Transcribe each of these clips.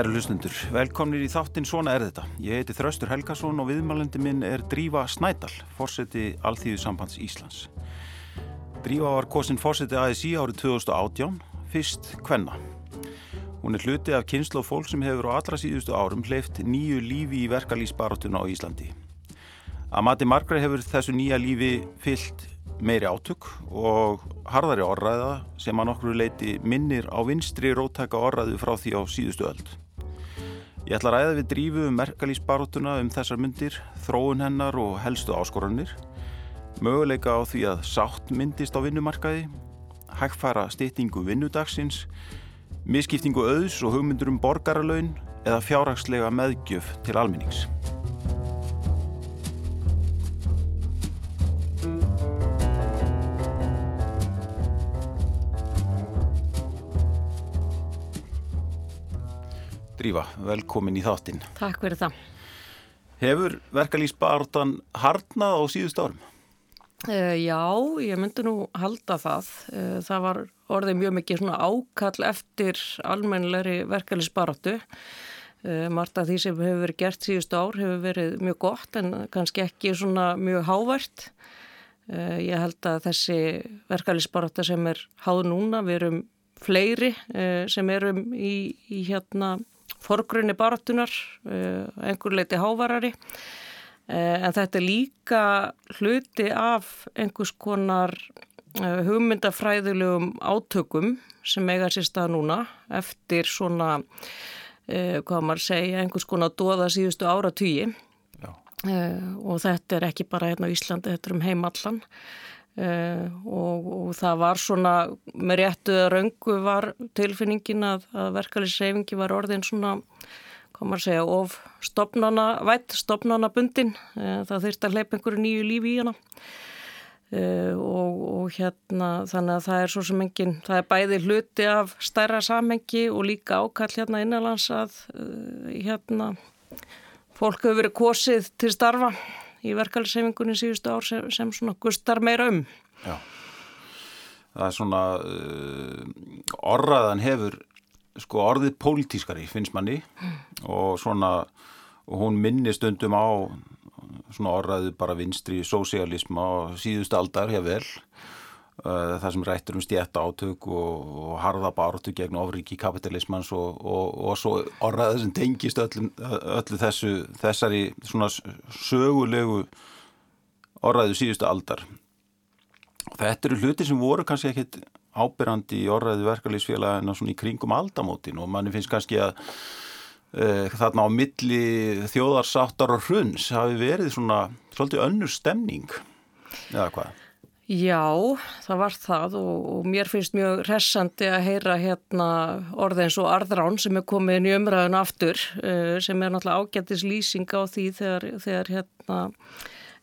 Kæru hlustundur, velkomnir í þáttinn Svona er þetta. Ég heiti Þraustur Helgason og viðmælandi minn er Drífa Snædal, fórseti Alþýðusambands Íslands. Drífa var kosin fórseti ASI árið 2018, fyrst Kvenna. Hún er hluti af kynslu og fólk sem hefur á allra síðustu árum hleyft nýju lífi í verkalýsbaróttuna á Íslandi. Að mati margra hefur þessu nýja lífi fyllt meiri átök og harðari orraða sem að nokkru leiti minnir á vinstri róttæka orraðu frá því á síðustu öll. Ég ætla að ræða við drífu um merkalísbaróttuna um þessar myndir, þróun hennar og helstu áskoranir, möguleika á því að sátt myndist á vinnumarkaði, hægfara stýttingu vinnudagsins, miskiptingu auðs og hugmyndur um borgaralaun eða fjárhagslega meðgjöf til almennings. Drífa, velkomin í þáttinn. Takk fyrir það. Hefur verkalýsbartan harnað á síðust árum? Uh, já, ég myndi nú halda það. Uh, það var orðið mjög mikið svona ákall eftir almennilegri verkalýsbaratu. Uh, Margt af því sem hefur verið gert síðust ár hefur verið mjög gott en kannski ekki svona mjög hávært. Ég held að þessi verkalýsbarata sem er háð núna, við erum fleiri sem erum í, í hérna forgrunni baratunar, eh, einhver leiti hávarari. Eh, en þetta er líka hluti af einhvers konar eh, hugmyndafræðilegum átökum sem eiga sér stað núna eftir svona, hvað maður segja, einhvers konar doða síðustu áratýji og þetta er ekki bara hérna á Íslandi, þetta er um heimallan Uh, og, og það var svona með réttu að raungu var tilfinningin að, að verkefliðsreyfingi var orðin svona, hvað maður segja, of stopnana vætt, stopnana bundin, uh, það þurfti að hleypa einhverju nýju lífi í hana. Uh, og, og hérna þannig að það er svo sem engin, það er bæði hluti af stærra samhengi og líka ákall hérna innanlands að hérna fólk hefur verið kosið til starfa í verkefælsefingunni síðustu ár sem, sem svona gustar meira um. Já, það er svona uh, orraðan hefur sko orðið pólitískari finnst manni mm. og svona hún minni stundum á svona orraðu bara vinstri sósialisma og síðustu aldar hefur vel það sem rættur um stjætta átök og, og harða báratu gegn ofriki kapitalismans og, og, og svo orðaði sem tengist öllu, öllu þessu, þessari svona sögulegu orðaðu síðustu aldar. Þetta eru hluti sem voru kannski ekkit ábyrrandi í orðaðu verkalýsfélagina svona í kringum aldamótin og manni finnst kannski að uh, þarna á milli þjóðarsáttar og hruns hafi verið svona svolítið önnur stemning eða hvað? Já, það var það og, og mér finnst mjög hressandi að heyra hérna orðið eins og arðrán sem er komið inn í umræðun aftur uh, sem er náttúrulega ágættis lýsing á því þegar, þegar, hérna,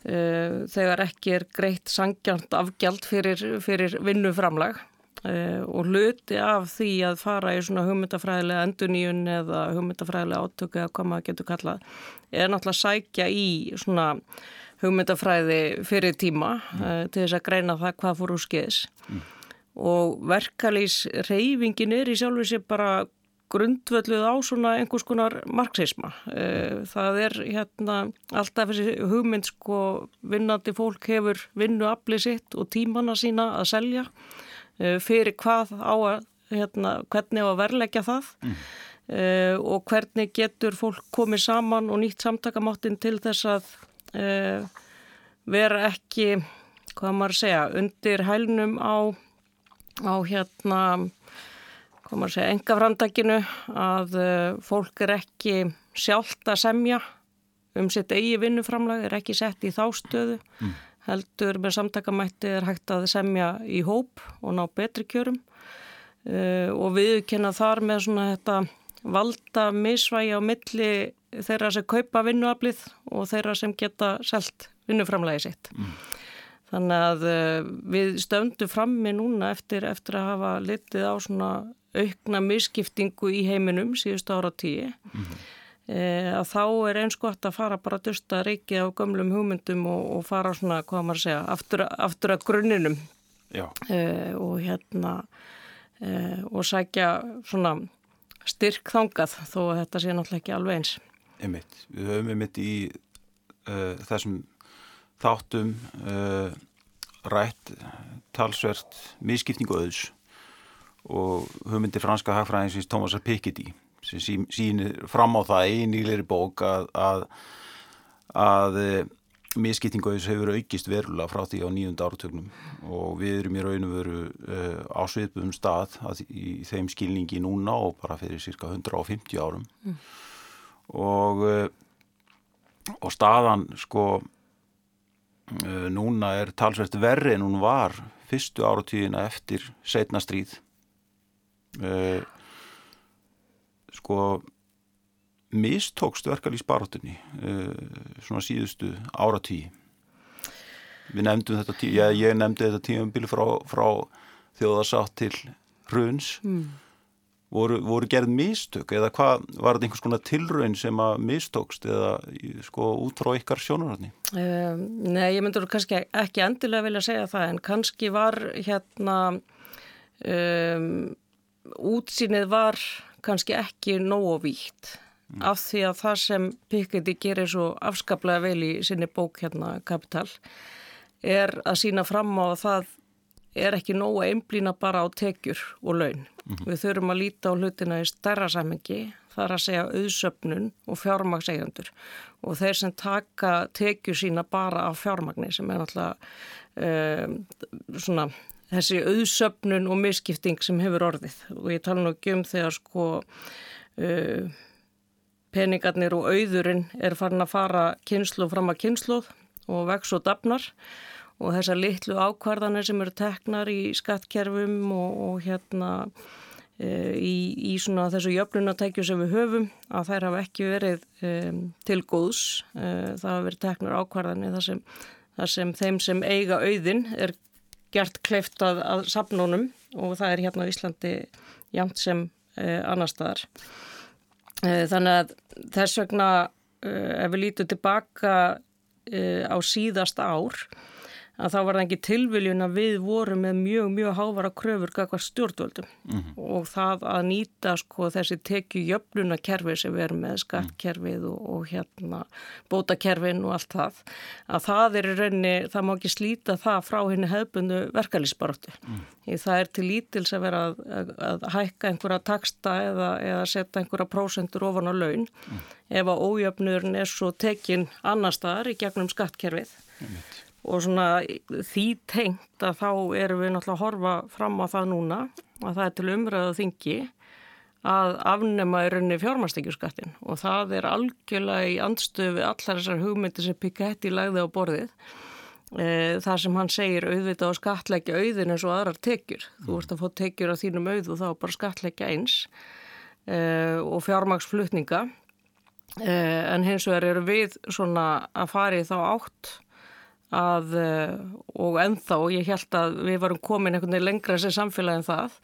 uh, þegar ekki er greitt sangjant afgjald fyrir, fyrir vinnuframlag uh, og hluti af því að fara í svona hugmyndafræðilega enduníun eða hugmyndafræðilega átöku eða hvað maður getur kallað er náttúrulega sækja í svona hugmyndafræði fyrir tíma mm. uh, til þess að greina það hvað fór úr skeiðis mm. og verkalýs reyfingin er í sjálfu sér bara grundvölduð á svona einhvers konar marxisma. Uh, það er hérna alltaf þessi hugmynd sko vinnandi fólk hefur vinnu aflið sitt og tímanna sína að selja uh, fyrir hvað á að, hérna, hvernig á að verleggja það mm. og hvernig getur fólk komið saman og nýtt samtakamáttin til þess að vera ekki, hvað maður segja, undir hælnum á, á hérna, hvað maður segja, engafrandakinu að uh, fólk er ekki sjálft að semja um sitt eigi vinnuframlag, er ekki sett í þástöðu, mm. heldur með samtakamætti er hægt að semja í hóp og ná betri kjörum uh, og við kenna þar með svona þetta valda misvægi á milli þeirra sem kaupa vinnuaflið og þeirra sem geta selt vinnuframlægi sitt. Mm. Þannig að uh, við stöndum frammi núna eftir, eftir að hafa litið á svona aukna misskiptingu í heiminum síðust ára tíu. Mm. Uh, að þá er eins gott að fara bara að dusta reiki á gömlum hugmyndum og, og fara svona, hvað maður segja, aftur, aftur að grunninum uh, og hérna og sækja svona styrk þangað þó að þetta sé náttúrulega ekki alveg eins. Einmitt. Við höfum einmitt í uh, þessum þáttum uh, rætt talsvert miskipningu auðs og hugmyndi franska hagfræðinsins Thomasar Piketty sem sýnir fram á það í nýleiri bók að, að, að eh, miskipningu auðs hefur aukist verulega frá því á nýjunda áratögnum og við erum í raun og veru uh, á sviðbúðum stað í þeim skilningi núna og bara fyrir cirka 150 árum mm. Og uh, og staðan sko uh, núna er talsvert verri en hún var fyrstu áratíðina eftir setna stríð. Uh, sko mistókst verkal í sparátunni uh, svona síðustu áratíði við nefndum þetta tí, ég, nefndi þetta tímambili frá, frá þjóðarsátt til hruns. Mm voru, voru gerð mistök eða hvað var þetta einhvers konar tilraun sem að mistókst eða sko út frá ykkar sjónurhaldni? Um, nei, ég myndur kannski ekki endilega vilja segja það en kannski var hérna um, útsýnið var kannski ekki nógu víkt mm. af því að það sem Piketty gerir svo afskaplega vel í sinni bók hérna Kapital er að sína fram á að það er ekki nógu einblýna bara á tekjur og laun. Mm -hmm. Við þurfum að líta á hlutina í stærra samhengi, þar að segja auðsöpnun og fjármagsegjandur og þeir sem taka tekjur sína bara af fjármagni sem er náttúrulega um, svona þessi auðsöpnun og misskipting sem hefur orðið og ég tala nú ekki um þegar sko uh, peningarnir og auðurinn er farin að fara kynslu fram að kynslu og vex og dafnar og þessar litlu ákvarðanir sem eru teknar í skattkerfum og, og hérna e, í, í svona þessu jöfnunatækju sem við höfum að þær hafa ekki verið e, til góðs. E, það hafa verið teknar ákvarðanir þar sem, þar sem þeim sem eiga auðin er gert kleift að, að sapnónum og það er hérna á Íslandi jamt sem e, annar staðar. E, þannig að þess vegna e, ef við lítum tilbaka á síðast ár að þá var það ekki tilviljun að við vorum með mjög, mjög hávara kröfur kakvar stjórnvöldum mm -hmm. og það að nýta sko þessi tekju jöfnunakerfi sem við erum með skattkerfið og, og hérna bótakerfin og allt það að það er í rauninni, það má ekki slíta það frá henni hefbundu verkalýsbaróttu mm. það er til lítils að vera að, að, að hækka einhverja taksta eða, eða setja einhverja prósendur ofan á laun mm. ef að ójöfnurinn er svo tekin annar staðar í gegnum skattkerfið og svona því tengt að þá erum við náttúrulega að horfa fram á það núna að það er til umræðu þingi að afnema í rauninni fjármastekjurskattin og það er algjörlega í andstöfu allar þessar hugmyndi sem Piketty lagði á borðið. E, þar sem hann segir auðvitað á skatleggja auðin eins og aðrar tekjur. Þú ert að fá tekjur á þínum auð og þá bara skatleggja eins e, og fjármaksflutninga e, en hins vegar eru við svona að fari þá átt að, eh, og ennþá, ég held að við varum komin einhvern veginn lengra sem samfélagin það,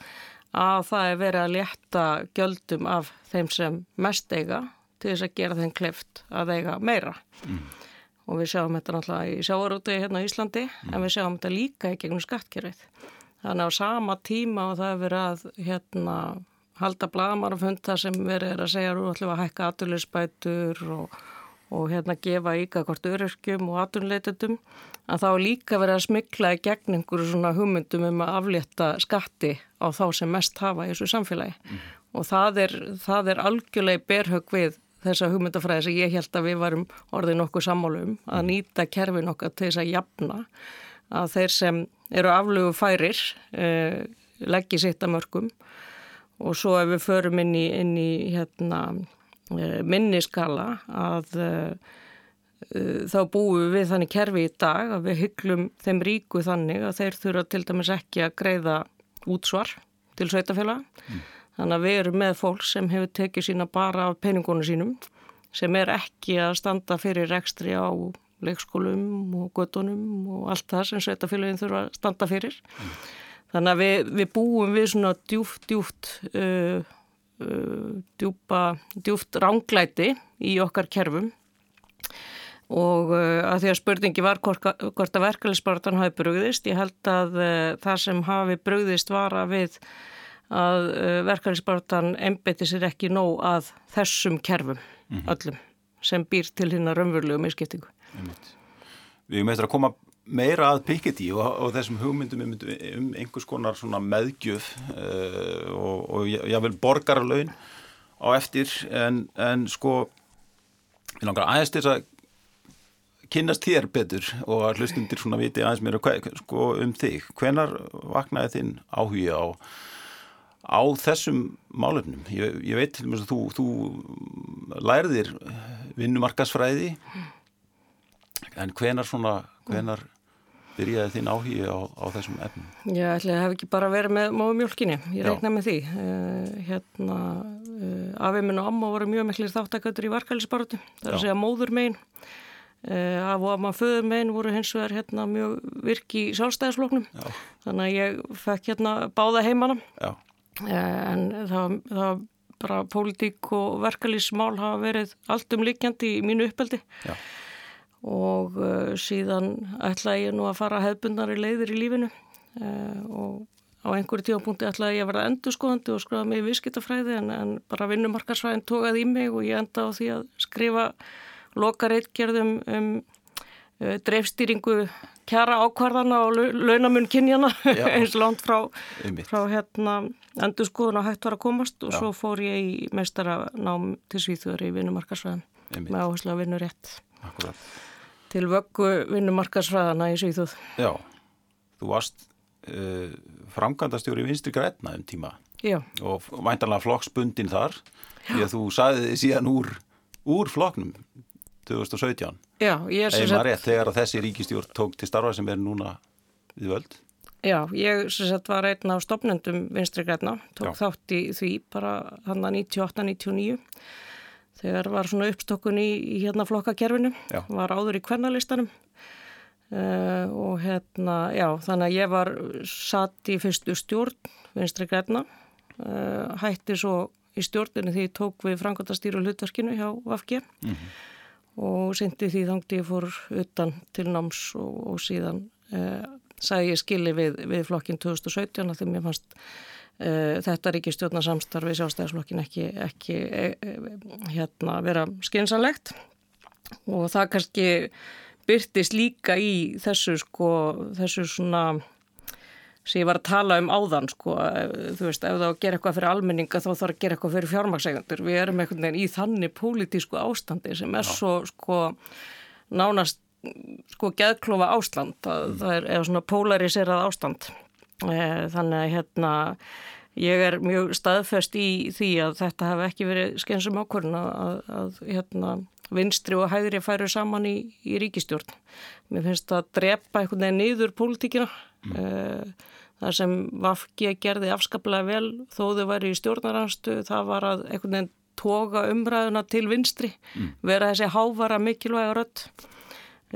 að það er verið að létta gjöldum af þeim sem mest eiga til þess að gera þeim kleft að eiga meira. Mm. Og við sjáum þetta náttúrulega í sjáarúti hérna í Íslandi, mm. en við sjáum þetta líka í gegnum skattkerfið. Þannig á sama tíma og það er verið að hérna, halda blamarafunda sem verið er að segja að við ætlum að hækka aturleysbætur og og hérna gefa ykkar hvort öryrkjum og atunleitendum að þá líka verið að smikla í gegn einhverju svona hugmyndum um að aflétta skatti á þá sem mest hafa í þessu samfélagi mm. og það er, það er algjörlega berhög við þessa hugmyndafræði sem ég held að við varum orðið nokkuð sammálum að mhm. nýta kerfin okkar til þess að jafna að þeir sem eru aflögu færir eh, leggji sitt að mörgum og svo ef við förum inn í, inn í hérna Eh, minniskala að uh, þá búum við þannig kerfi í dag að við hygglum þeim ríku þannig að þeir þurfa til dæmis ekki að greiða útsvar til sveitafélag mm. þannig að við erum með fólk sem hefur tekið sína bara af peningónu sínum sem er ekki að standa fyrir rekstri á leikskólum og göttunum og allt það sem sveitafélagin þurfa að standa fyrir mm. þannig að við, við búum við svona djúft, djúft Uh, djúpa, djúft ránglæti í okkar kerfum og uh, að því að spurningi var hvort, hvort að verkefælisbartan hafi brugðist, ég held að uh, það sem hafi brugðist var að við að uh, verkefnisbartan embeti sér ekki nóg að þessum kerfum Mhm. öllum sem býr til hérna raunverulegu misskiptingu. Einmitt. Við erum eftir að koma meira að Piketty og, og þessum hugmyndum um, um einhvers konar meðgjöf uh, og, og jável borgarlaun á eftir en, en sko við langar aðeins til að kynnast þér betur og að hlustundir svona viti aðeins mér sko, um þig. Hvenar vaknaði þinn áhuga á á þessum málefnum. Ég, ég veit til og með að þú, þú lærðir vinnumarkasfræði en hvenar svona, hvenar byrjaði þín áhuga á, á þessum efnum? Já, ætla, ég hef ekki bara verið með móðu mjölkinni, ég reikna með því. Uh, hérna, uh, afið minn og amma voru mjög miklir þáttaköldur í varkælisbarutu, það er að segja móður megin. Uh, af og amma föður megin voru hins vegar hérna mjög virki í sjálfstæðisfloknum, Já, þannig að ég fekk hérna báða heimana. en það, það bara pólitík og verkalýsmál hafa verið allt um líkjandi í mínu uppeldi. Já, og uh, síðan ætlaði ég nú að fara hefbundari leiðir í lífinu uh, og á einhverju tímapunkti ætlaði ég að vera endurskoðandi og skrifa mig í viðskiptafræði en, en bara vinnumarkarsfræðin tókaði í mig og ég enda á því að skrifa lokareitgerðum um uh, dreifstýringu kjara ákvarðana og lau- launamun kynjana eins langt frá, frá hérna endurskoðun og hægt var að komast og Já. svo fór ég í meistara nám til Svíþjóður í vinnumarkarsfræðin einmitt. með áherslu að vinna rétt Akkurat. Til vöggu vinnumarkarsfræðana í Svíþjóð. Já, þú varst uh, framkvæmdastjóri vinstri grætna um tíma. Já, og væntanlega flokksbundin þar því að þú sagði þið síðan úr, úr flokknum 2017 já, ég er sem eða sagt, rétt þegar þessi ríkistjórn tók til starfa sem er núna við völd. Já, ég sem sagt var einn af stopnendum vinstri græna, tók Já. þátt í því bara hann að 98-99 þegar var svona uppstokkun í, í hérna flokkakerfinu, Já. var áður í kvennalistanum. Uh, og hérna, já, þannig að ég var satt í fyrstu stjórn vinstri græna, uh, hætti svo í stjórninu því ég tók við frangotastýru hlutverkinu hjá VFG og sindi því þangti ég fór utan til náms og, og síðan uh, sagði ég skilli við, við flokkin 2017 að því mér fannst uh, þetta ríkistjórnarsamstarfi sjálfstæðisflokkin ekki, ekki e, e, hérna vera skynsanlegt og það kannski byrtist líka í þessu sko, þessu svona sem ég var að tala um áðan sko, þú veist, ef það gera eitthvað fyrir almenninga þá þarf að gera eitthvað fyrir fjármagsegundur við erum einhvern veginn í þannig pólitísku ástandi sem er svo sko nánast sko geðklofa ástand, það, það er eða svona polariserað ástand. Eh, þannig að hérna ég er mjög staðfest í því að þetta hef ekki verið skensum ákvörðun að, að, hérna vinstri og hægri færu saman í, í ríkistjórn. Mér finnst það að drepa einhvern veginn niður pólitíkina mm. það sem Vafki gerði afskaplega vel þó þau væri í stjórnaranstu það var að einhvern veginn toga umræðuna til vinstri vera þessi hávara mikilvæga rödd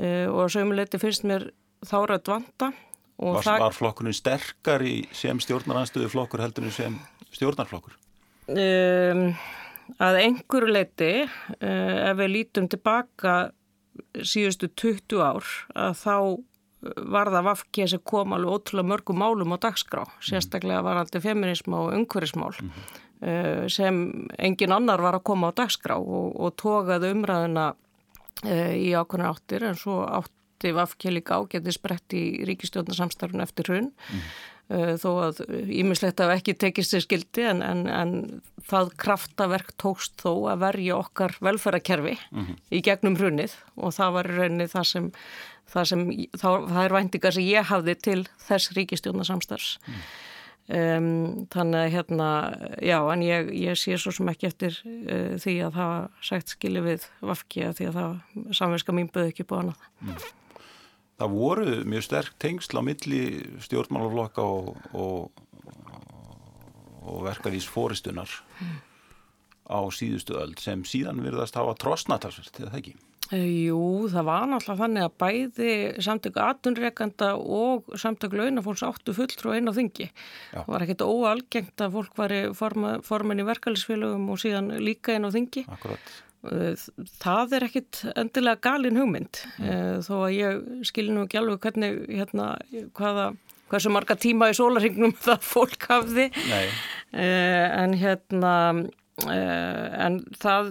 uh, og sömuleyti finnst mér þá rödd vanta og var, það var flokkurinn sterkar í sem stjórnaranstöðu flokkur heldur en sem stjórnarflokkur? Um, að einhverju leiti uh, ef við lítum tilbaka síðustu 20 ár að þá var það vafkið sem kom alveg ótrúlega mörgum málum á dagskrá, sérstaklega var alltaf feminisma og umhverfismál uh, sem engin annar var að koma á dagskrá og, og tókaði umræðina uh, í ákveðnar áttir en svo átti vafkið líka ágæti sprett í ríkistjórnarsamstarfun eftir hrun. Uh, þó að ímislegt af ekki tekist sér skildi en, en, en það kraftaverk tókst þó að verja okkar velferðarkerfi í gegnum hrunið. Og það var í rauninni það sem, það sem þá, það er væntingar sem ég hafði til þess ríkistjórnarsamstarfs Um, þannig að hérna, já, en ég, ég sé svo sem ekki eftir uh, því að það var sagt skilja við vafki að því að það samverska mín böð ekki búið annað. Það voru mjög sterk tengsl á milli stjórnmálaflokka og, og, og verkarís fóristunar á síðustu öld sem síðan virðast hafa trosnatalsvert, eða það ekki? Uh, jú, það var náttúrulega þannig að bæði samtöku atunreikanda og samtöku launafólks áttu fulltrú einn á þingi. Já. Það var ekkert óalgengt að fólk var formin í verkefælisfélögum og síðan líka einn á þingi. Akkurat. Uh, Það er ekkit endilega galin hugmynd. Uh, þó að ég skilji nú ekki alveg hvernig, hérna, hvaða, hversu marga tíma í sólarhingnum það fólk hafði. Nei, en hérna en það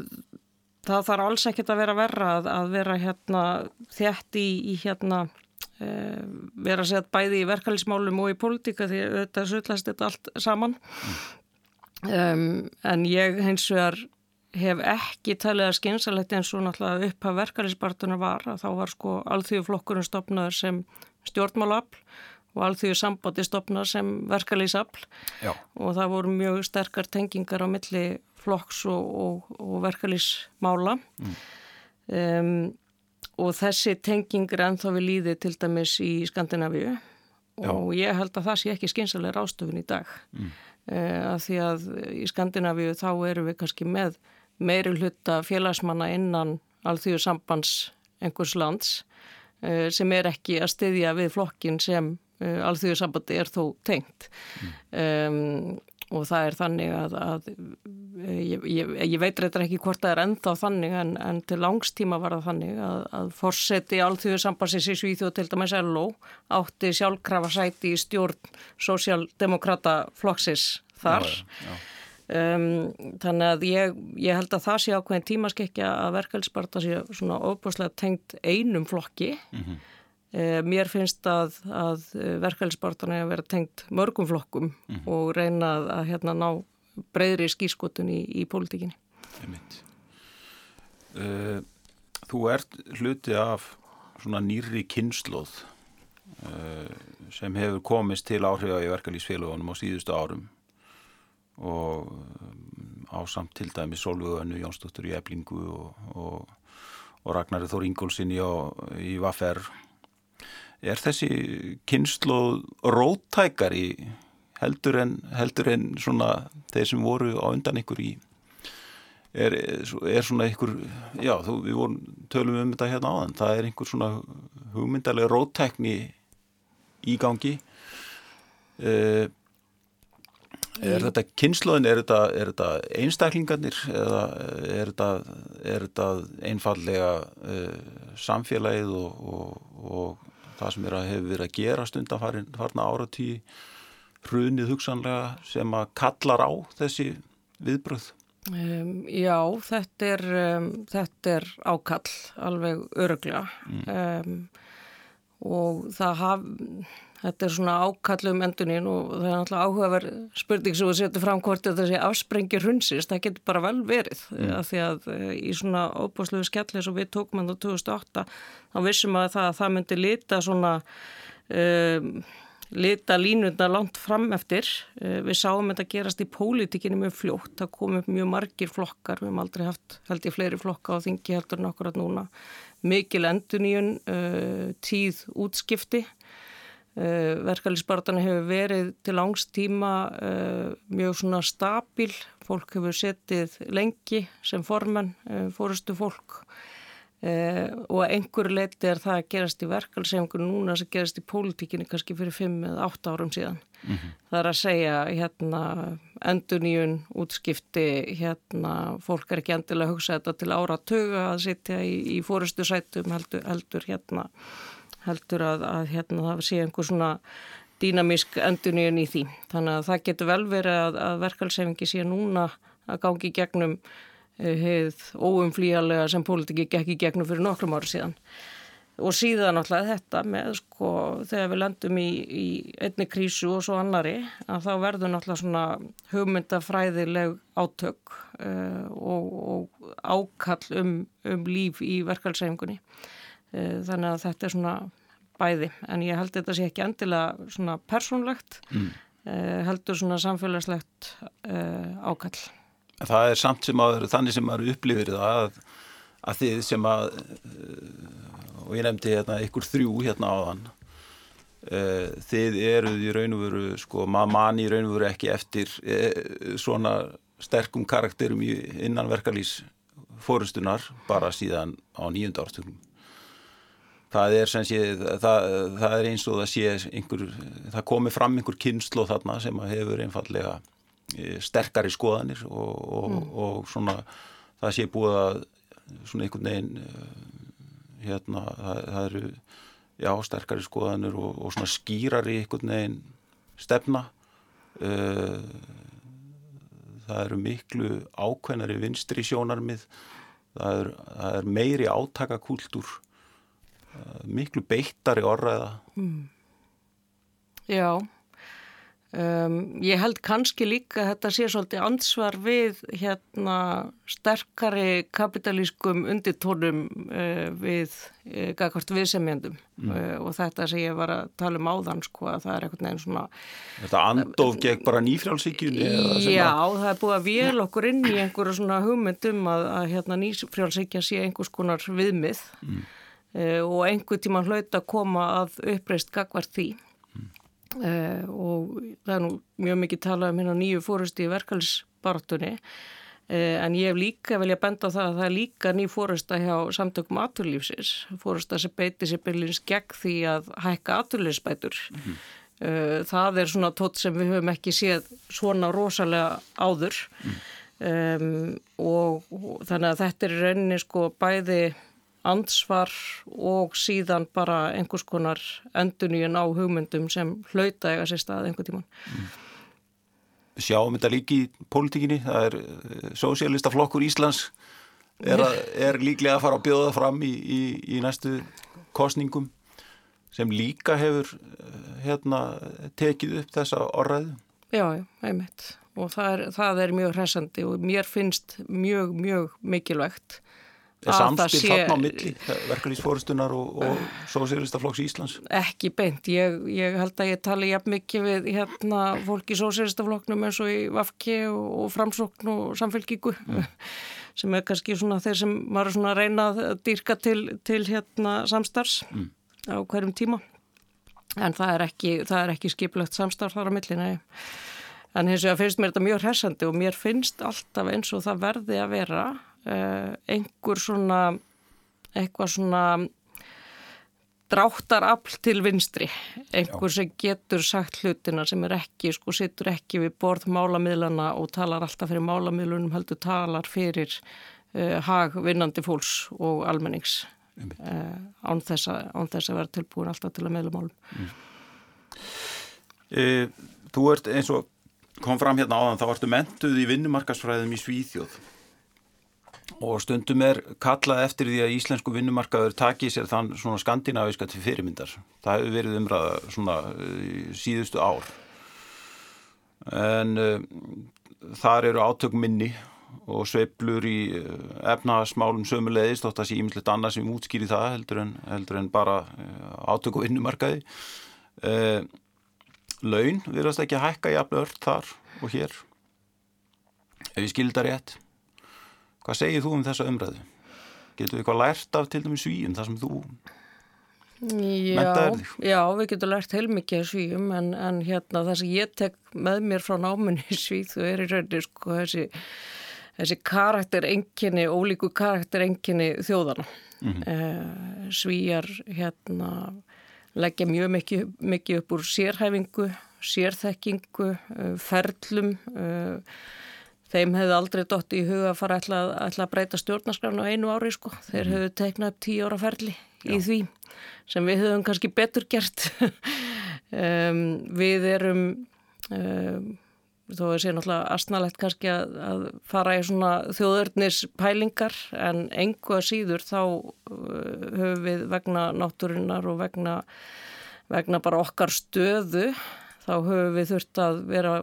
það þarf alls ekkert að vera verra að, að vera hérna þjætt í, í hérna vera að segja bæði í verkefælismálum og í pólitíka því þetta sullast þetta allt saman. Um, en ég hins vegar hef ekki talið að skynsalegt eins og náttúrulega upp að verkefælisbartunar var að þá var sko alþjóðflokkurinn stopnaður sem stjórnmálafl og alþjóðu sambandi stopnað sem verkefælisafl og það voru mjög sterkar tengingar á milli flokks og, og, og verkalýsmála mm. um, og þessi tenging er ennþá við líði til dæmis í Skandinavíu Já. og ég held að það sé ekki skynsalega rástöfun í dag mm. uh, að því að í Skandinavíu þá eru við kannski með meiri hluta félagsmanna innan alþjóðu sambands einhvers lands uh, sem er ekki að styðja við flokkin sem uh, alþjóðu sambandi er þó tengt mm. um, og það er þannig að, að ég, ég, ég veit reyndar ekki hvort það er ennþá þannig en, en til langstíma var það þannig að, að fórseti alþjóðu sambansins í Svíþjóð til dæmis LO átti sjálfkrafa sæti í stjórn sósjaldemokrata floksis þar já, já. Um, þannig að ég, ég held að það sé ákveðin tímaskekkja að verkefælsparta sé svona óbúslega tengt einum flokki mm -hmm. Eh, mér finnst að, að verkefælisbartan er að vera tengt mörgum flokkum mm -hmm. og reyna að, að hérna, ná breyðri skískotun í, í pólitíkinni. Uh, þú ert hluti af svona nýri kynnslóð uh, sem hefur komist til áhrifa í verkefælisfélagunum á síðustu árum og um, ásamt til dæmi Solvöðinu, Jónsdóttur í Eblingu og, og, og Ragnarður Þór Ingólfsson í, í Vaffer er þessi kynslu róttækari heldur en, heldur en svona þeir sem voru á undan ykkur í? Er, er svona ykkur já, þú, við vorum tölum um þetta hérna áðan, það er einhver svona hugmyndalega róttækni í gangi. Uh, er þetta kynsluðin, er þetta, er þetta einstaklingarnir eða er þetta, er þetta einfallega uh, samfélagið og, og, og það sem er að hefur verið að gera stundan áratí hrunið hugsanlega sem að kallar á þessi viðbröð? Um, já, þetta er, um, þetta er ákall alveg öruglega mm. um, og það haf Þetta er svona ákallum endunin og það er náttúrulega áhugaverð spurning sem við setjum fram hvort þetta sé afsprengir hundsist, það getur bara vel verið mm. að því að eh, í svona óbúslegu skjalli sem við tókum hann á 2008 þá vissum að það, það myndi lita svona um, lita línundar langt fram eftir. Uh, við sáum þetta gerast í pólitíkinni mjög fljótt, það kom upp mjög margir flokkar, við hefum aldrei haft held í fleiri flokka á þingi heldur en okkur að núna. Mikil enduníun uh, tíð útskipti Eh, verkefælisbartana hefur verið til langstíma uh, mjög svona stabil, fólk hefur setið lengi sem formann, uh, fórustu fólk og einhver leiti er það að gerast í verkefælisefngur núna sem gerast í pólitíkinni kannski fyrir 5 eða 8 árum síðan. Mm -hmm. Það er að segja hérna enduníun, útskipti, hérna fólk er ekki endilega að hugsa þetta til ára tuga að sitja í, í fórustu sætum heldur, heldur hérna heldur að, að hérna, það sé einhver svona dýnamísk enduníun í því. Þannig að það getur vel verið að, að verkalsefingi sé núna að gangi gegnum heið eh, óumflíjarlega sem pólitíki gekki gegnum fyrir nokkrum ári síðan. Og síðan alltaf þetta með sko þegar við landum í, í einni krísu og svo annari að þá verður náttúrulega svona hugmyndafræðileg átök uh, og, og ákall um, um líf í verkalsefingunni. Uh, þannig að þetta er svona bæði en ég held þetta sé ekki endilega svona persónlegt mm. uh, heldur svona samfélagslegt uh, ákall. Það er samt sem að þannig sem maður upplifir það að, að þið sem að og ég nefndi hérna ykkur þrjú hérna áðan þið eruð í raun og veru sko maður manni í raun og veru ekki eftir svona sterkum karakterum innanverkalýs fórustunar bara síðan á nýjunda ártökum það er, sé, það, það er eins og það sé einhver, það komi fram einhver kynslu þarna sem hefur einfallega e, sterkari skoðanir og, og, mm. og svona það sé búið að svona einhvern veginn e, hérna það, það eru já sterkari skoðanir og, og svona skýrari einhvern veginn stefna uh, það eru miklu ákveðnari vinstri sjónarmið, það er, það er meiri átakakúltúr, miklu beittari orðaða. Mm. Já, Um, ég held kannski líka að þetta sé svolítið ansvar við hérna sterkari kapitalískum undirtónum uh, við uh, gagvart viðsemjandum mm. uh, og þetta sem ég var að tala um áðan sko að það er eitthvað nefn svona Þetta andof gegn bara nýfrjálsíkjunni? Já, það er búið að vél okkur inn í einhverju svona hugmyndum að, að hérna nýfrjálsíkja sé einhvers konar viðmið mm. Uh, og einhver tíma hlaut að koma að uppreist gagvart því. Uh, og það er nú mjög mikið talað um hérna nýju fórusti í verkefælsbartunni eh, en ég hef líka velja að benda það að það er líka ný fórusta hjá samtökum aturlífsins fórusta sem beiti sér byrjins gegn því að hækka aturlífsbætur mm það er svona tótt sem við höfum ekki séð svona rosalega áður. Mm. um, og, og þannig að þetta er reyni sko bæði ansvar og síðan bara einhvers konar enduníun á hugmyndum sem hlauta ega sér stað einhver tíman. Mm. Sjáum þetta líki í pólitíkinni, það er eh, Sósialistaflokkur Íslands er, að, er líklega að fara að bjóða fram í, í, í næstu kostningum sem líka hefur eh, hérna, tekið upp þessa orðræðu. Já, einmitt og það er, það er mjög hressandi og mér finnst mjög, mjög mikilvægt samspil sé... þarna á milli verkefliðsfórustunar og, og Sóséristaflokks Íslands? Ekki beint. Ég, ég held að ég tali jafn mikið við hérna fólk í Sóséristaflokknum eins og í Vafki og, og Framsókn og Samfélgíku mm. sem er kannski svona þeir sem var svona að reyna að dýrka til, til hérna samstarfs mm. á hverjum tíma. En það er ekki, ekki skiplegt samstarf þar á milli, nei. En hins vegar finnst mér þetta mjög hressandi og mér finnst alltaf eins og það verði að vera einhver svona eitthvað svona dráttarafl til vinstri. Einhver sem getur sagt hlutina sem er ekki, sko, sittur ekki við borð málamiðlana og talar alltaf fyrir málamiðlunum, heldur talar fyrir uh, hag vinnandi fólks og almennings uh, án þess að vera tilbúin alltaf til að meðla málum. Mm. Þú ert eins og kom fram hérna áðan, þá ertu mentuð í vinnumarkasfræðum í Svíþjóð og stundum er kallað eftir því að íslensku vinnumarkaður taki sér þann svona skandinaviska til fyrirmyndar. Það hefur verið umræða svona uh, síðustu ár. En uh, þar eru átök minni og sveiblur í uh, efnagasmálum sömulegist, þótt að sé ímyndilegt annað sem útskýri það heldur en, heldur en bara átök og vinnumarkaði. Uh, laun verðast ekki að hækka í aflöður þar og hér. Ef ég skildar rétt. Hvað segir þú um þessa umræðu? Getur við eitthvað lært af til dæmis svíum þar sem þú þig? Já, við getum lært heilmikið svíum en, en hérna það sem ég tek með mér frá náminni svíð þú er í rauninni sko þessi, þessi karakterenginni, ólíku karakterenginni þjóðana. Mm -hmm. eh, svíjar hérna leggja mjög mikið, mikið upp úr sérhæfingu, sérþekkingu, eh, ferlum eh, Þeim hefði aldrei dótt í huga að fara að, að breyta stjórnarskrafna á einu ári sko. Þeir mm. hefðu teiknað upp tíu ára ferli Já. í því sem við höfum kannski betur gert. um, við erum, um, þó að sé náttúrulega astnalegt kannski að, að fara í svona þjóðörnis pælingar en engu að síður þá uh, höfum við vegna náttúrinnar og vegna, vegna bara okkar stöðu þá höfum við þurft að vera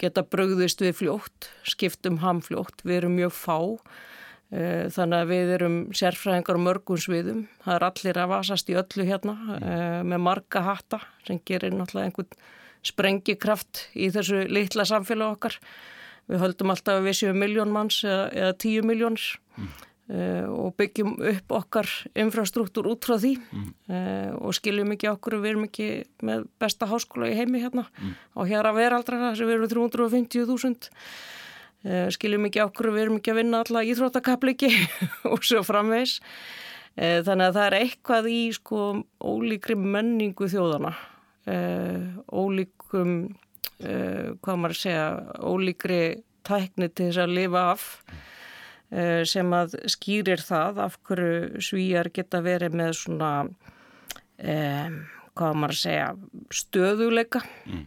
geta brögðist við fljótt, skiptum hamfljótt, við erum mjög fá eh, þannig að við erum sérfræðingar mörgum sviðum, það er allir að vasast í öllu hérna eh, með marga hatta sem gerir náttúrulega einhvern sprengikraft í þessu litla samfélag okkar. Við höldum alltaf að við séum miljón manns eða, eða tíu miljónir mm. Uh, og byggjum upp okkar infrastruktúr út frá því. Mm. uh, og skiljum ekki okkur við erum ekki með besta háskóla í heimi hérna. Mm. og hér að vera aldrei það sem við erum 350.000 uh, skiljum ekki okkur við erum ekki að vinna alla íþróttakapliki og svo framvegs þannig að það er eitthvað í sko ólíkri menningu þjóðana ólíkum hvað maður segja ólíkri tækni til þess að lifa af. Mm. Eh, sem að skýrir það af hverju svíjar geta verið með svona um, hvað maður að segja stöðuleika mm.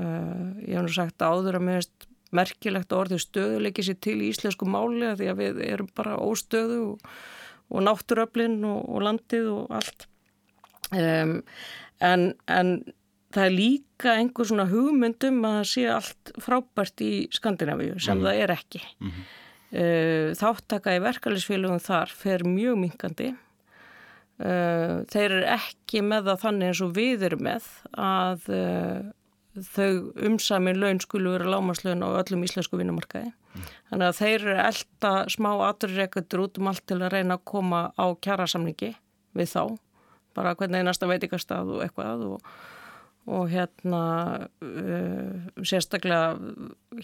uh, ég hef nú sagt áður að mér merkilegt að orðið stöðuleiki sér til í íslensku máli að því að við erum bara óstöðu og, og náttúröflin og, og landið og allt um, en, en það er líka einhver svona hugmyndum að það sé allt frábært í Skandinavíu sem mm. það er ekki mm -hmm. Þáttaka í verkefælisfélagum þar fer mjög minkandi uh, þeir eru ekki með það þannig eins og við erum með að uh, þau umsamin laun skulu vera lámaslaun á öllum íslensku vinnumarkaði. Mm. Þannig að þeir eru elda smá aturreikendur út um allt til að reyna að koma á kjærasamningi við þá, bara hvernig einasta veitikastað og eitthvað og, og hérna uh, sérstaklega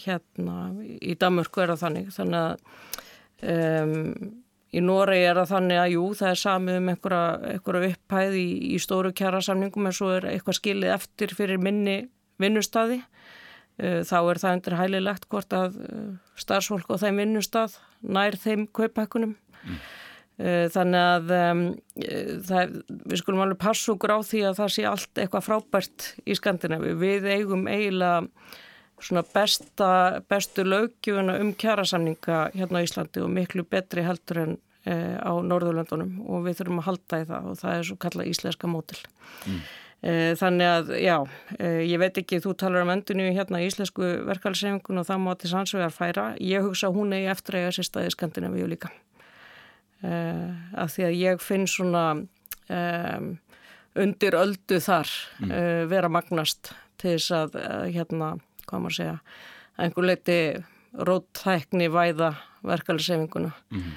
hérna í Damurku er það þannig, þannig að um, Í Noregi er það þannig að jú, það er samið um einhverja, einhverja upphæð í, í stóru kjærasamningum en svo er eitthvað skilið eftir fyrir minni vinnustadi. Uh, þá er það undir hælilegt hvort að uh, starfsfólk á þeim vinnustad nær þeim kaupækunum mm. Uh, þannig að um, það, við skulum alveg passa okkur á því að það sé allt eitthvað frábært í Skandinavi við eigum eiginlega svona besta, bestu lögjuna um kjærasamninga hérna á Íslandi og miklu betri heldur en uh, á Norðurlöndunum og við þurfum að halda í það og það er svo kallað íslenska mótil mm. Eh, þannig að, já, eh, ég veit ekki, þú talar um endunni hérna í Íslensku verkefælsefingun og það máti sannsvegar færa. Ég hugsa hún í eftir að eiga sér staði Skandinavíu líka. Uh, af því að ég finn svona um, undir öldu þar mm. uh, vera magnast til þess að, uh, hérna, hvað maður segja, einhver leiti róttækni væða verkefælsefinguna. Mm.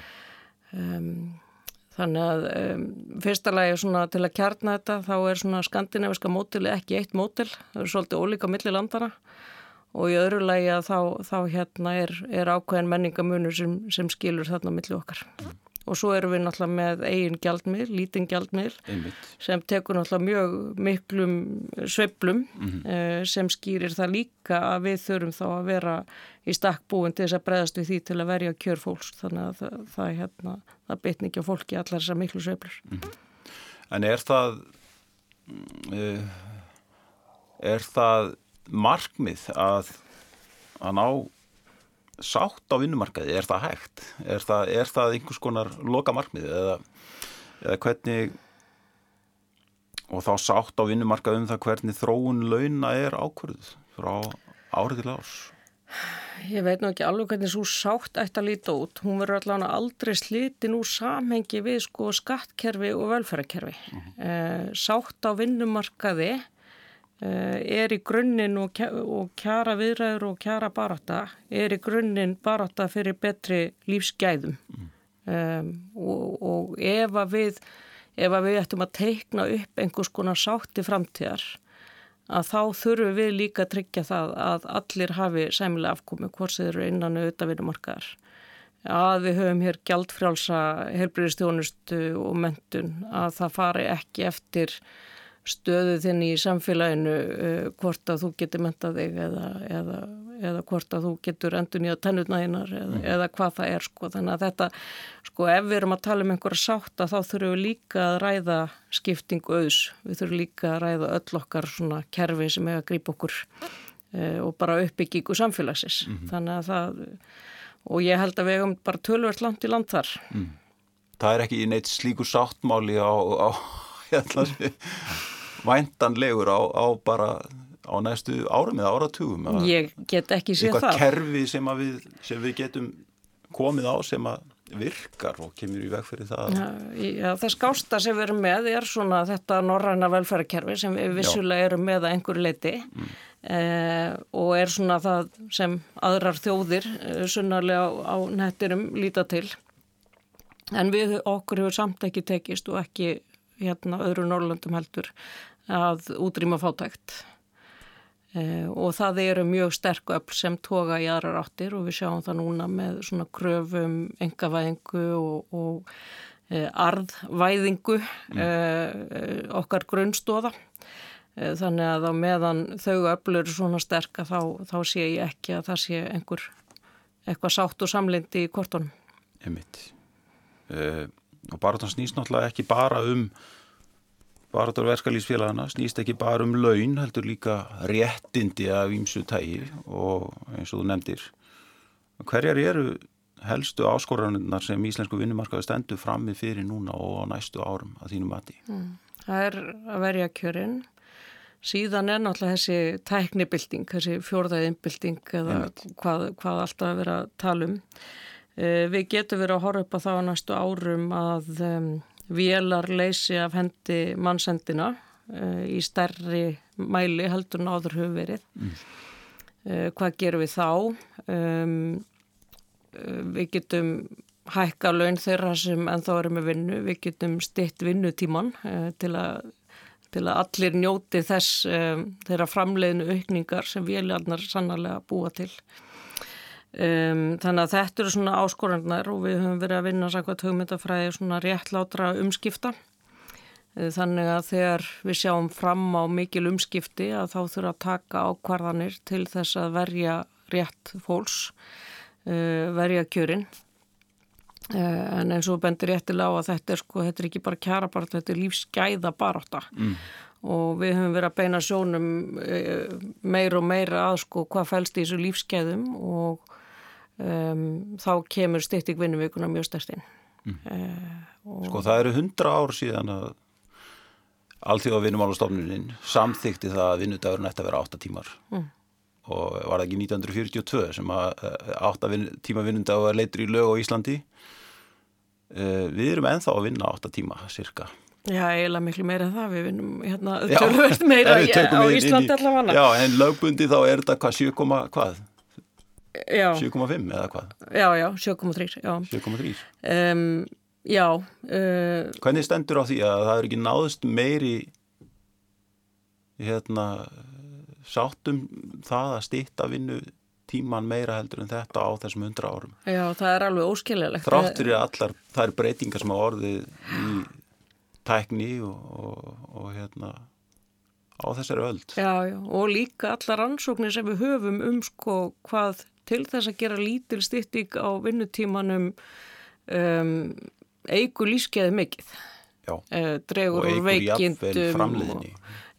Um, Þannig að um, fyrsta lagi til að kjarna þetta þá er skandinaviska mótili ekki eitt mótil, það eru svolítið ólíka millir landana og í öðru lagi að þá, þá hérna er, er ákveðin menningamunur sem, sem skilur þarna millir okkar. Og svo erum við náttúrulega með eigin gjaldmil, lítinn gjaldmil sem tekur náttúrulega mjög miklum sveplum mm -hmm. uh, sem skýrir það líka að við þurfum þá að vera í stakkbúin til þess að breyðast við því til að verja kjörfólks þannig að það, það, hérna, það betni ekki á fólki allar þessar miklu sveplur. Mm -hmm. En er það uh, er það markmið að að ná sátt á vinnumarkaði, er það hægt? Er það, er það einhvers konar loka markmið eða, eða hvernig og þá sátt á vinnumarkaði um það hvernig þróun launa er ákvörðuð frá árið til árs? Ég veit nú ekki alveg hvernig svo sátt ætti að líta út. Hún verður allavega aldrei sliti nú samhengi við sko skattkerfi og velferðarkerfi. -huh. eh, sátt á vinnumarkaði er í grunninn og kjara viðræður og kjara baráta er í grunninn baráta fyrir betri lífsgæðum mm. um, og, og ef að við ef að við ættum að teikna upp einhvers konar sátti framtíðar að þá þurfum við líka að tryggja það að allir hafi sæmilega afkomi hvort sem eru innan auðvitað vinnumarkaðar að við höfum hér gjaldfrjálsa helbriðistjónustu og mentun að það fari ekki eftir stöðu þinn í samfélaginu uh, hvort að þú getur mentað þig eða, eða, eða hvort að þú getur endur nýja tennutnæginar eða, mm. eða hvað það er sko. Þannig að þetta, sko, ef við erum að tala um einhverja sátta þá þurfum við líka að ræða skiptingu auðs. Við þurfum líka að ræða öll okkar svona kerfi sem er að grípa okkur uh, og bara uppbyggingu samfélagsins. Mm -hmm. Þannig að það, og ég held að við hefum bara tölvert langt í land þar. Mm. Það er ekki neitt slíkur sáttmáli á, á hérna væntanlegur á, á bara á næstu árum eða áratugum ég get ekki séð það. eitthvað kerfi sem við, sem við getum komið á sem að virkar og kemur í veg fyrir það. Já, það skásta sem við erum með er svona þetta norræna velferðarkerfi sem við vissulega erum með að einhverju leiti mm. eh, og er svona það sem aðrar þjóðir eh, sunnarlega á, á nettirum líta til. En við okkur hefur samt ekki tekist og ekki hérna öðru Norrlandum heldur að útrýma fátækt e, og það eru mjög sterk upp sem toga í aðrar áttir og við sjáum það núna með svona kröfum, engavæðingu og, og e, arðvæðingu e, okkar grunnstóða þannig að á meðan þau öflur svona sterk að þá, þá sé ég ekki að það sé einhver eitthvað sátt og samlindi í kortunum. Emitt. Uh, og bara það snýst náttúrulega ekki bara um Baratur verkalýsfélagana snýst ekki bara um laun, heldur líka réttindi af ímsu tægi og eins og þú nefndir. Hverjar eru helstu áskoranirnar sem íslensku vinnumarkaði stendur frammi fyrir núna og á næstu árum að þínu mati? Mm. Það er að verja kjörinn. Síðan er náttúrulega þessi tæknibilding, þessi fjórðæðinbilding eða hvað, hvað alltaf að vera að tala um. Eh, við getum verið að horfa upp á það á næstu árum að vélar leysi af hendi mannsendina uh, í stærri mæli heldur en áður höfu verið. Mm. Uh, hvað gerum við þá? Um, við getum hækka laun þeirra sem en þá erum við vinnu. Við getum stitt vinnutíman til að til að allir njóti þess um, þeirra framleiðinu aukningar sem vélarnar sannarlega búa til. Um, þannig að þetta eru svona áskorannar og við höfum verið að vinna sækvæmt hugmyndafræði svona réttlátra umskipta. Uh, þannig að þegar við sjáum fram á mikil umskipti að þá þurfa að taka ákvarðanir til þess að verja rétt fólks uh, verja kjörin. Uh, en eins og bendir réttilega á að þetta er sko, þetta er ekki bara kjara bara þetta er lífsgæða baróta mm. og við höfum verið að beina sjónum meir og meira að sko hvað fælst í þessu lífsgæðum og um, þá kemur styrting vinnuvíkuna mjög stertinn. Mm. Uh, sko það eru hundra ár síðan að allþjóða vinnumálastofnunin samþykti það að vinnudagurinn ætti að vera 8 tímar mm. og var það ekki 1942 sem að 8 vin, tíma vinnundagur leitur í lög á Íslandi uh, við erum enþá að vinna 8 tíma cirka Já, eiginlega miklu meira það, við vinnum hérna tölvöld meira á Íslandi allavega. Já, en lögbundi þá er þetta hvað 7, hvað? 7,5 eða hvað? Já, já, 7,3 7,3 um, Já. Uh, Hvernig stendur á því að það er ekki náðust meiri hérna sáttum það að stýtta vinnu tíman meira heldur en þetta á þessum hundra árum? Já, það er alveg óskiljalegt Þráttur í allar, það er breytingar sem á orðið í tækni og, og, og hérna á þessari öld. Já, já, og líka allar ansóknir sem við höfum um sko hvað til þess að gera lítil styrting á vinnutímanum um, eigur lífskeiði mikið. Uh, og eigur jafnvel framleiðinni.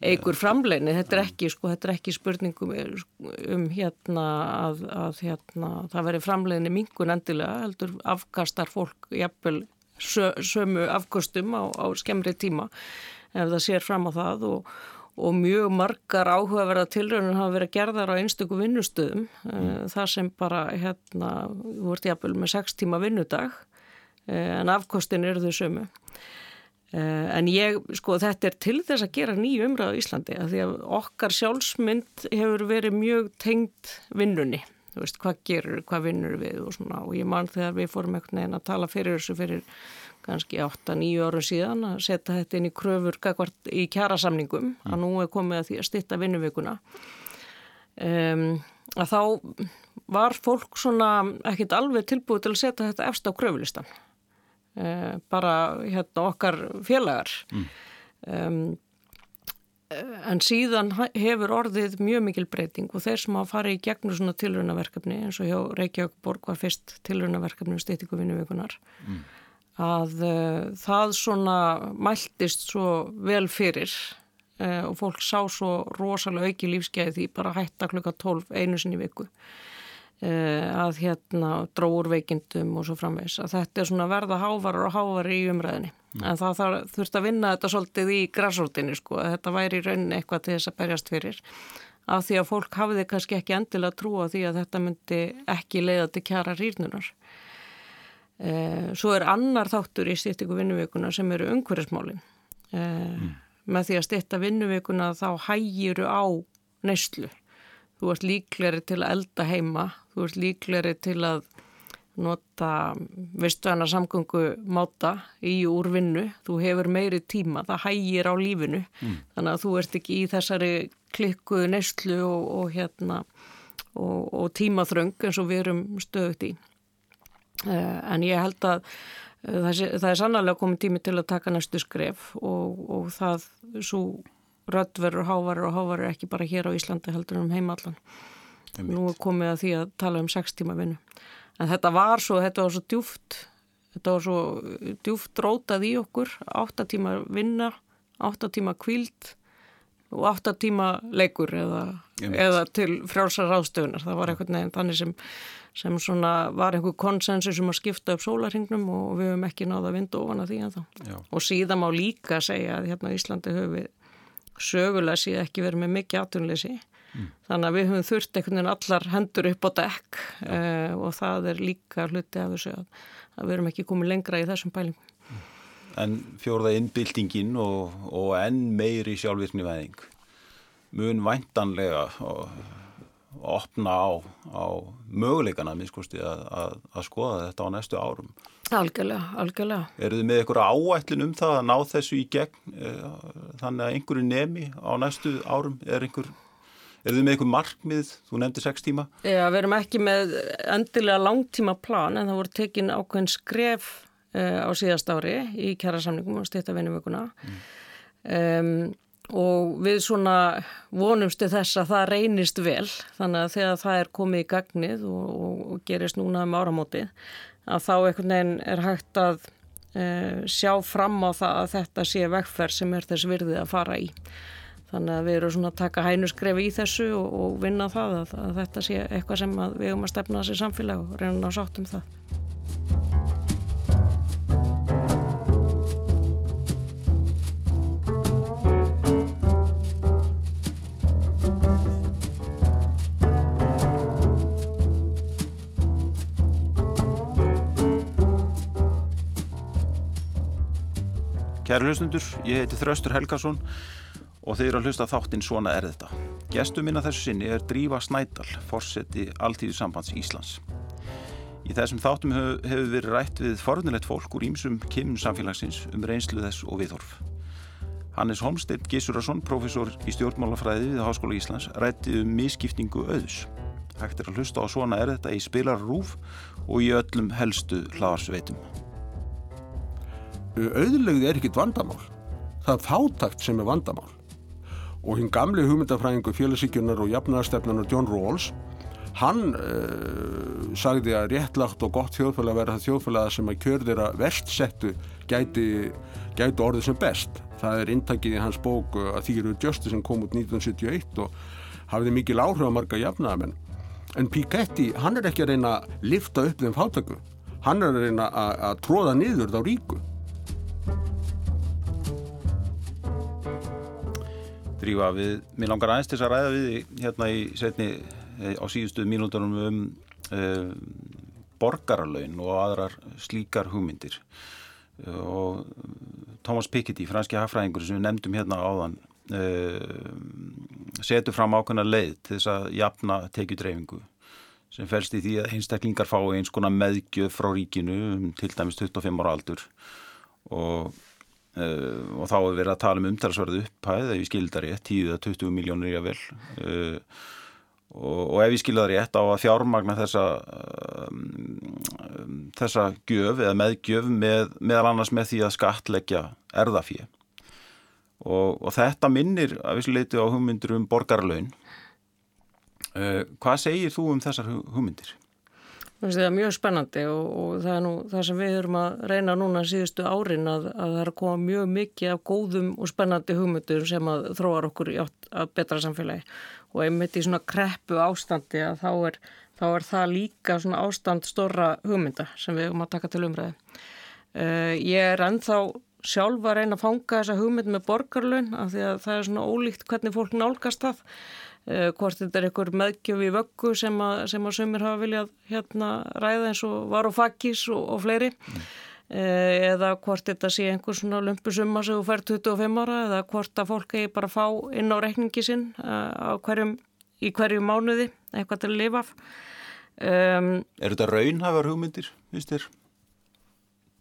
Eigur framleiðinni, þetta er ekki, sko, þetta er ekki spurningum um hérna að, að hérna, það veri framleiðinni mingun endilega, heldur afkastar fólk jafnvel sö, sömu afkostum á, á skemmri tíma ef það sér fram á það og og mjög margar áhugaverða tilröðunum hafa verið gerðar á einstöku vinnustöðum eh, mm. það sem bara hérna voru jafnvel með 6 tíma vinnudag eh, en afkostin eru þau sömu eh, en ég, sko þetta er til þess að gera nýju umræðu í Íslandi að því að okkar sjálfsmynd hefur verið mjög tengt vinnunni þú veist hvað gerur, hvað vinnur við og svona og ég mann þegar við fórum ekkert neina að tala fyrir þessu fyrir kannski 8-9 árum síðan að setja þetta inn í kröfur í kjærasamningum mm. að nú er komið að því að stitta vinnuvikuna um, að þá var fólk svona ekkit alveg tilbúið til að setja þetta efst á kröfulistan uh, bara hérna okkar félagar mm. um, en síðan hefur orðið mjög mikil breyting og þeir sem hafa farið í gegnum svona tilrönaverkefni eins og hjá Reykjavík Borg var fyrst tilrönaverkefni um stýttingu vinnuvíkunar mm að uh, það svona mæltist svo vel fyrir uh, og fólk sá svo rosalega auki lífsgæði því bara hætta klukka 12 einu sinni viku uh, að hérna dróur veikindum og svo framvegs að þetta er svona verða hávarar og hávarar í umræðinni mm. en það, það þurft að vinna þetta svolítið í græsrótinni sko að þetta væri í rauninni eitthvað til þess að berjast fyrir. Af því að fólk hafiði kannski ekki endilega trúa því að þetta myndi ekki leiða til kjara rýrnunar svo er annar þáttur í styrtingu vinnuveikuna sem eru umhverfismálin. Eh, mm. Með því að styrta vinnuveikuna þá hægiru á neyslu. Þú ert líkleri til að elda heima, þú ert líkleri til að nota veistuðana samgöngu máta í úrvinnu, þú hefur meiri tíma, það hægir á lífinu, mm. þannig að þú ert ekki í þessari klikkuðu neyslu og, og, hérna, og, og tímaþröng eins og við erum stöðugt í. Eh, en ég held að eh, það, er sannarlega komið tími til að taka næstu skref og, og það svo röddverður, hávarur og hávarur ekki bara hér á Íslandi heldur um heimallan. Nú er komið að því að tala um sex tíma vinnu. En þetta var svo, þetta var svo djúft, þetta var svo djúft rótað í okkur, áttatíma vinna 8 tíma kvíld og 8 tíma leikur eða, eða til frjálsar ástöfunar. Það var eitthvað nefn þannig sem, sem var einhver konsensus um að skipta upp sólarhingnum og við höfum ekki náða að vinda ofan að því en þá. Og síðan má líka segja að hérna Íslandi höfum við sögulega síðan ekki verið með mikið atunleysi. Mm. Þannig að við höfum þurft einhvern veginn allar hendur upp á dekk uh, og það er líka hluti af þessu að, að við erum ekki komið lengra í þessum pælingum en fjórða innbyltingin og, og enn meiri sjálfvirkni veðing mun væntanlega að opna á, á möguleikana miskusti að, að, að skoða þetta á næstu árum. Algjörlega, algjörlega. Eru þið með einhverja áætlin um það að ná þessu í gegn eh, þannig að einhverju nemi á næstu árum er einhver Er þið með einhver markmið? Þú nefndi sex tíma. Já, við erum ekki með endilega langtíma plan en það voru tekin ákveðin skref uh, á síðast ári í kjærasamningum og styrta vinnumökunna mm. um, og við svona vonumstu þess að það reynist vel þannig að þegar það er komið í gagnið og, og, og gerist núna um áramótið að þá einhvern veginn er hægt að uh, sjá fram á það að þetta sé vegferð sem er þess virðið að fara í. Þannig að við erum svona að taka hænusgrefi í þessu og, og vinna það að, að þetta sé eitthvað sem við höfum að stefna þessi samfélag og reyna að sátt um það. Kæri hlustundur, ég heiti Þraustur Helgason og þeir eru að hlusta þáttinn Svona er þetta. Gestur minna þessu sinni er Drífa Snædal, fórseti Altíðu sambands Íslands. Í þessum þáttum hefur hef verið rætt við forðunilegt fólk úr ímsum kemum samfélagsins um reynslu þess og viðhorf. Hannes Holmstedt Gísurarsson, profesor í stjórnmálafræði við Háskóla Íslands, rætti um miskiptingu auðs. Hægt er að hlusta á Svona er þetta í spilarrúf og í öllum helstu hlaðarsveitum auðlegði er ekkit vandamál. Það er fátakt sem er vandamál. Og hinn gamli hugmyndafræðingu félagsíkjunar og jafnarstefnunar John Rawls, hann uh, sagði að réttlagt og gott þjóðfélag verða það þjóðfélag sem að kjörðir að verstsettu gæti, gæti orðið sem best. Það er intakið í hans bók að þýru Justice sem kom út 1971 og hafiði mikil áhrif að marga jafnæðamenn. En Piketty, hann er ekki að reyna að lifta upp þeim fátöku. Hann er að reyna að tróða niður þá ríku. Drífa, við, mér langar aðeins til að ræða við hérna í setni eh, á síðustu mínútonum um uh, borgaralögin og aðrar slíkar hugmyndir. Og Thomas Piketty, franski hafræðingur sem við nefndum hérna áðan uh, setur fram ákveðna leið til þess að jafna tekjudreyfingu sem fælst í því að einstaklingar fá eins konar meðgjöf frá ríkinu um til dæmis 25 ára aldur. Og Uh, og þá er verið að tala um umtalsverðu upphæð ef ég skildar rétt, 10-20 miljónir ég að vel uh, og, og ef ég skildar rétt á að fjármagna þessa um, þessa gjöf eða meðgjöf með, meðal annars með því að skatleggja erðafíð og, og þetta minnir að við leiti á hugmyndir um borgarlaun uh, hvað segir þú um þessar hugmyndir? Það er mjög spennandi og, og það er nú það sem við höfum að reyna núna síðustu árin að, að það er að koma mjög mikið af góðum og spennandi hugmyndur sem að þróar okkur í átt að betra samfélagi og einmitt í svona kreppu ástandi að þá er, þá er það líka svona ástand stóra hugmynda sem við höfum að taka til umræði. Uh, ég er ennþá sjálf að reyna að fanga þessa hugmynd með borgarlun af því að það er svona ólíkt hvernig fólk nálgast það hvort þetta er einhver meðgjöf í vöggu sem að, að sömur hafa viljað hérna ræða eins og var og og, fleiri mm. eða hvort þetta sé einhver svona lumpusumma sem þú fær 25 ára eða hvort að fólk eigi bara að fá inn á rekningi sinn uh, hverjum, í hverju mánuði eitthvað til að lifa af um, Er þetta raunhafar hugmyndir, finnst þér?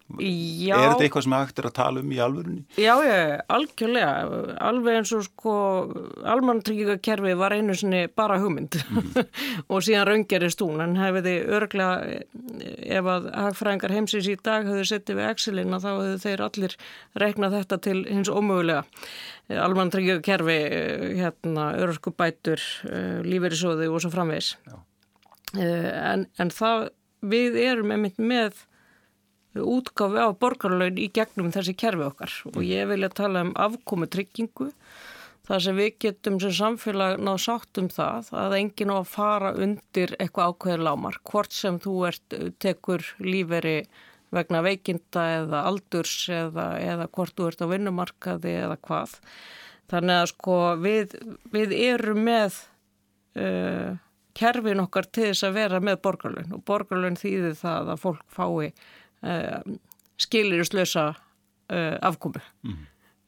Já. Er þetta eitthvað sem hægt er að tala um í alvörunni? Já, já, algjörlega. Alveg eins og sko, almantryggingakerfi var einu sinni bara hugmynd mm og síðan raungerist hún. En hefði örglega, ef að hagfræðingar heimsins í dag höfðu settið við Excelina þá höfðu þeir allir reiknað þetta til hins ómögulega. Almantryggingakerfi, hérna, örskubætur, lífeyrisóði og svo framvegs. Eh, en, en það, við erum einmitt með útgáfi á borgarlaun í gegnum þessi kerfi okkar. Og ég vilja tala um afkomi tryggingu þar sem við getum sem samfélag náðu sátt um það að enginn á að fara undir eitthvað ákveður lámar hvort sem þú ert, tekur líferi vegna veikinda eða aldurs eða, eða hvort þú ert á vinnumarkaði eða hvað. Þannig að sko við, við erum með uh, kerfin okkar til þess að vera með borgarlaun og borgarlaun þýðir það að fólk fái uh, skiliruslösa uh, afkomi mm.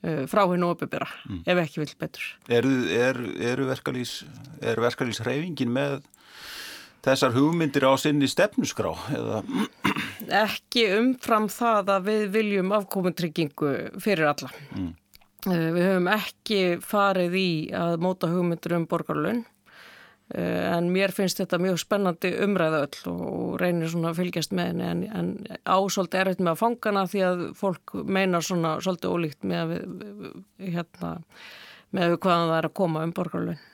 uh, frá hennu opibera mm. ef ekki vil betur. Er, er er verkalýs reyfingin með þessar hugmyndir á sinni stefnusgrá? Eða? Ekki umfram það að við viljum afkomuntryggingu fyrir alla. Mm. Uh, við höfum ekki farið í að móta hugmyndir um borgarlaun Eh, en mér finnst þetta mjög spennandi umræða öll og reynir svona að fylgjast með henni en, en ásóldi erfitt með að fangana því að fólk meinar svona svolítið ólíkt með að við, hérna, með við hvaðan það er að koma um borgarlun.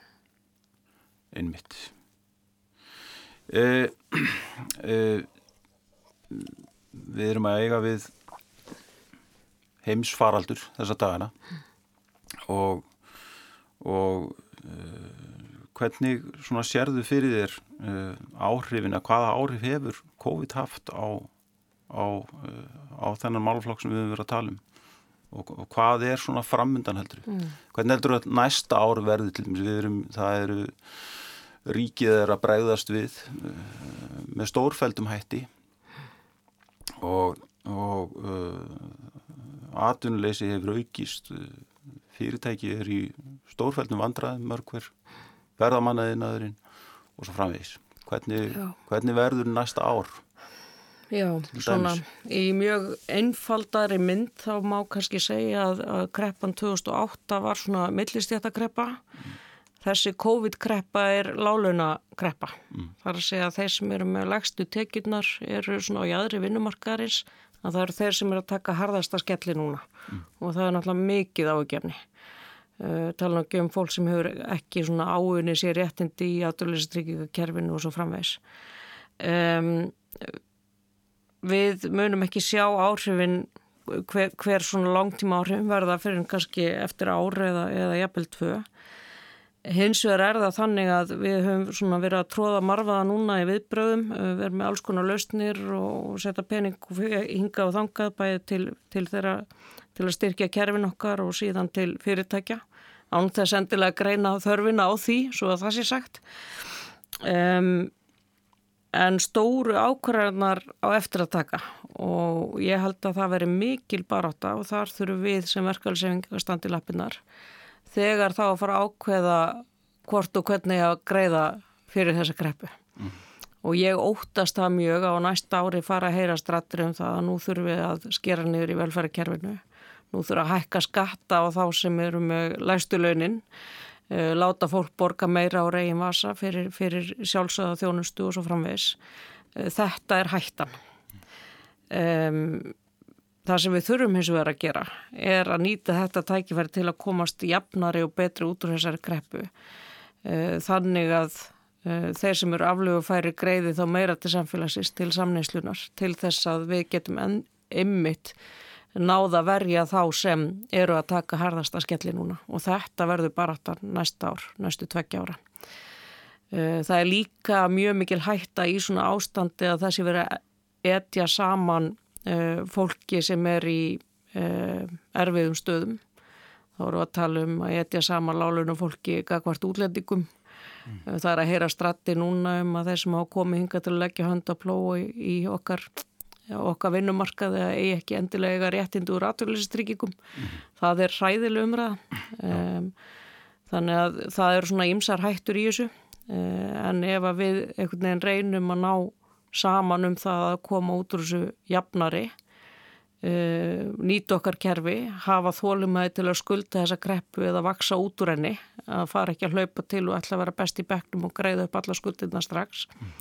Einmitt. Eh, eh, við erum að eiga við heimsfaraldur þessa dagana og og eh, hvernig svona sérðu fyrir þér uh, áhrifin að hvaða áhrif hefur COVID haft á, á, uh, á þennan málflokk sem við höfum verið að tala um? Og, og hvað er svona framöndan heldur? Mm. hvernig heldur að næsta ár verði til dæmis? Við erum, það eru ríkið er að bregðast við uh, með stórfældum hætti. Og, og atvinnuleysi hefur aukist. Fyrirtæki er í stórfældum vandraðum mörgver verðamannaðinaðurinn og svo framvegis. Hvernig, hvernig verður næsta ár? Já, svona í mjög einfaldari mynd þá má kannski segja að, að kreppan 2008 var svona millistjættakreppa. Mm. Þessi COVID-kreppa er láluna kreppa. Mm. Það er að segja að þeir sem eru með legstu tekjurnar eru svona á jæðri vinnumarkaðarins að það eru þeir sem eru að taka harðasta skelli núna mm. og það er náttúrulega mikið ágefni. Uh, tala ekki um fólk sem hefur ekki svona áunni sér réttindi í átöluðistryggingakerfinu og svo framvegs um, við munum ekki sjá áhrifin hver, hver svona langtíma áhrifin verða fyrir kannski eftir ári eða, eða jafnvel tvö. Hins vegar er það þannig að við höfum svona verið að tróða marfaða núna í viðbröðum, uh, við erum með alls konar lausnir og setja pening hinga og þangað bæði til, til þeirra til að styrkja kerfin okkar og síðan til fyrirtækja án þess endilega greina þörfina á því, svo að það sé sagt. Um, en stóru ákvarðarnar á eftir að taka og ég held að það veri mikil baráta og þar þurfum við sem verkefælsefing að standa í lappinnar þegar þá að fara að ákveða hvort og hvernig að greiða fyrir þessa greppu. Mm. Og ég óttast það mjög á næsta ári fara að heyra strattir um það að nú þurfum við að skera niður í velferðarkerfinu nú þurfa að hækka skatta á þá sem eru með læstulaunin eh, láta fólk borga meira á reygin vasa fyrir, fyrir sjálfsögða þjónustu og svo framvegs eh, þetta er hættan. Um, það sem við þurfum hins vegar að gera er að nýta þetta tækifæri til að komast jafnari og betri út úr þessari kreppu. Uh, þannig að uh, þeir sem eru aflögu færi greiði þá meira til samfélagsins til samneislunar til þess að við getum ymmit náða verja þá sem eru að taka harðasta skelli núna og þetta verður bara næsta ár, næstu tveggja ára. Það er líka mjög mikil hætta í svona ástandi að það sé verið að etja saman fólki sem er í erfiðum stöðum. Þá eru að tala um að etja saman lálunum fólki gagvart útlendingum. Mm. Það er að heyra stratti núna um að þeir sem hafa komið hinga til að leggja hönd að plói í okkar okkar vinnumarkaði að eigi ekki endilega réttindu úr aðtölustrykingum mm. það er hræðileg umræða. Um, þannig að það eru svona ymsar hættur í þessu. Um, en ef að við einhvern veginn reynum að ná saman um það að koma út úr þessu jafnari um, nýta okkar kerfi hafa þólumæði til að skulda þessa kreppu eða vaksa út úr henni að fara ekki að hlaupa til og ætla að vera best í beknum og greiða upp alla skuldina strax. Mm.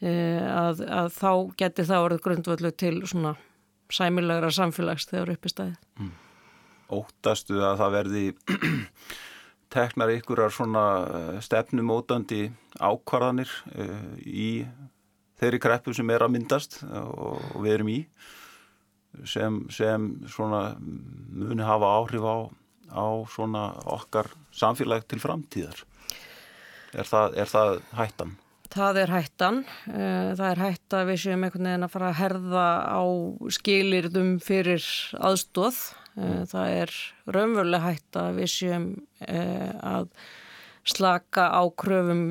Eh, að, að þá geti það orðið grundvöldu til svona sæmilagra samfélags þegar uppi staðið. Mm. Óttastu að það verði teknar ykkurar svona eh, stefnumótandi ákvarðanir uh, í þeirri kreppu sem er að myndast og við erum í sem, sem svona muni hafa áhrif á, á svona okkar samfélag til framtíðar? Er það, er það hættan? Það er hættan. Eh, það er hætta við séum einhvern veginn að fara að herða á skilirðum fyrir aðstóð. Eh, það er raunveruleg hætta við séum eh, að slaka á kröfum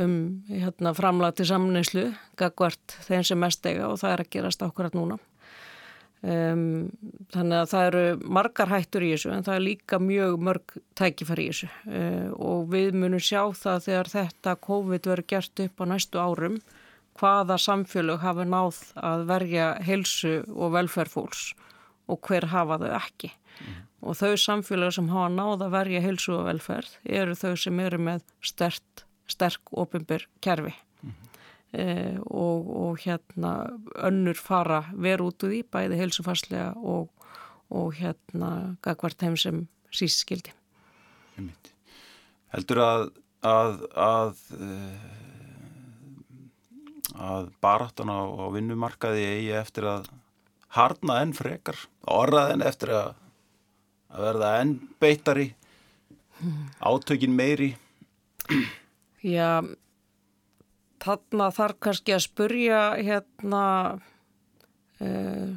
um hérna, framlag til samnæslu, gagvart þeim sem mest eiga og það er að gerast ákvarðat núna. Um, þannig að það eru margar hættur í þessu en það er líka mjög mörg tækifæri í þessu. Uh, og við munum sjá það þegar þetta COVID verður gert upp á næstu árum hvaða samfélög hafa náð að verja helsu og velferðfólks og hver hafa þau ekki. Mm. og þau samfélög sem hafa náð að verja helsu og velferð eru þau sem eru með stert, sterk ofinbyr kerfi og, og hérna önnur fara veru út úr því bæði heilsufarslega og, og hérna gagvart þeim sem síst skildi. Heldur að að, að, eh, að baráttan á, á vinnumarkaði eigi eftir að harna enn frekar, orðað enn eftir að, að verða enn beittari, átökin meiri? Já, þarna þarf kannski að spurja hérna uh,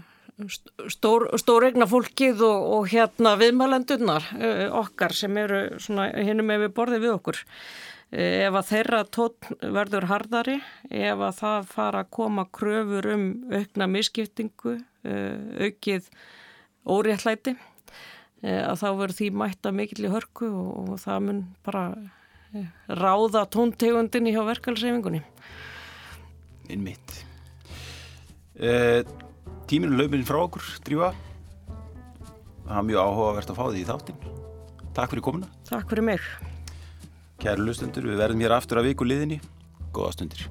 stór, stóregna fólkið og, og hérna viðmælendurnar uh, okkar sem eru hinnum ef við borðið við okkur. Uh, ef að þeirra tótt verður hardari, ef að það fara að koma kröfur um aukna misskiptingu, aukið óréttlæti, að þá verður því mætta mikill í hörku og það mun bara ráða tóntegundinni hjá verkalsreifingunni. Innmitt. Eh, tíminu löfuminn frá okkur, Drífa. Það er mjög áhugavert að fá því í þáttinn. Takk fyrir komuna. Takk fyrir mig. Kæru lustendur, við verðum hér aftur að viku liðinni. Góða stundir.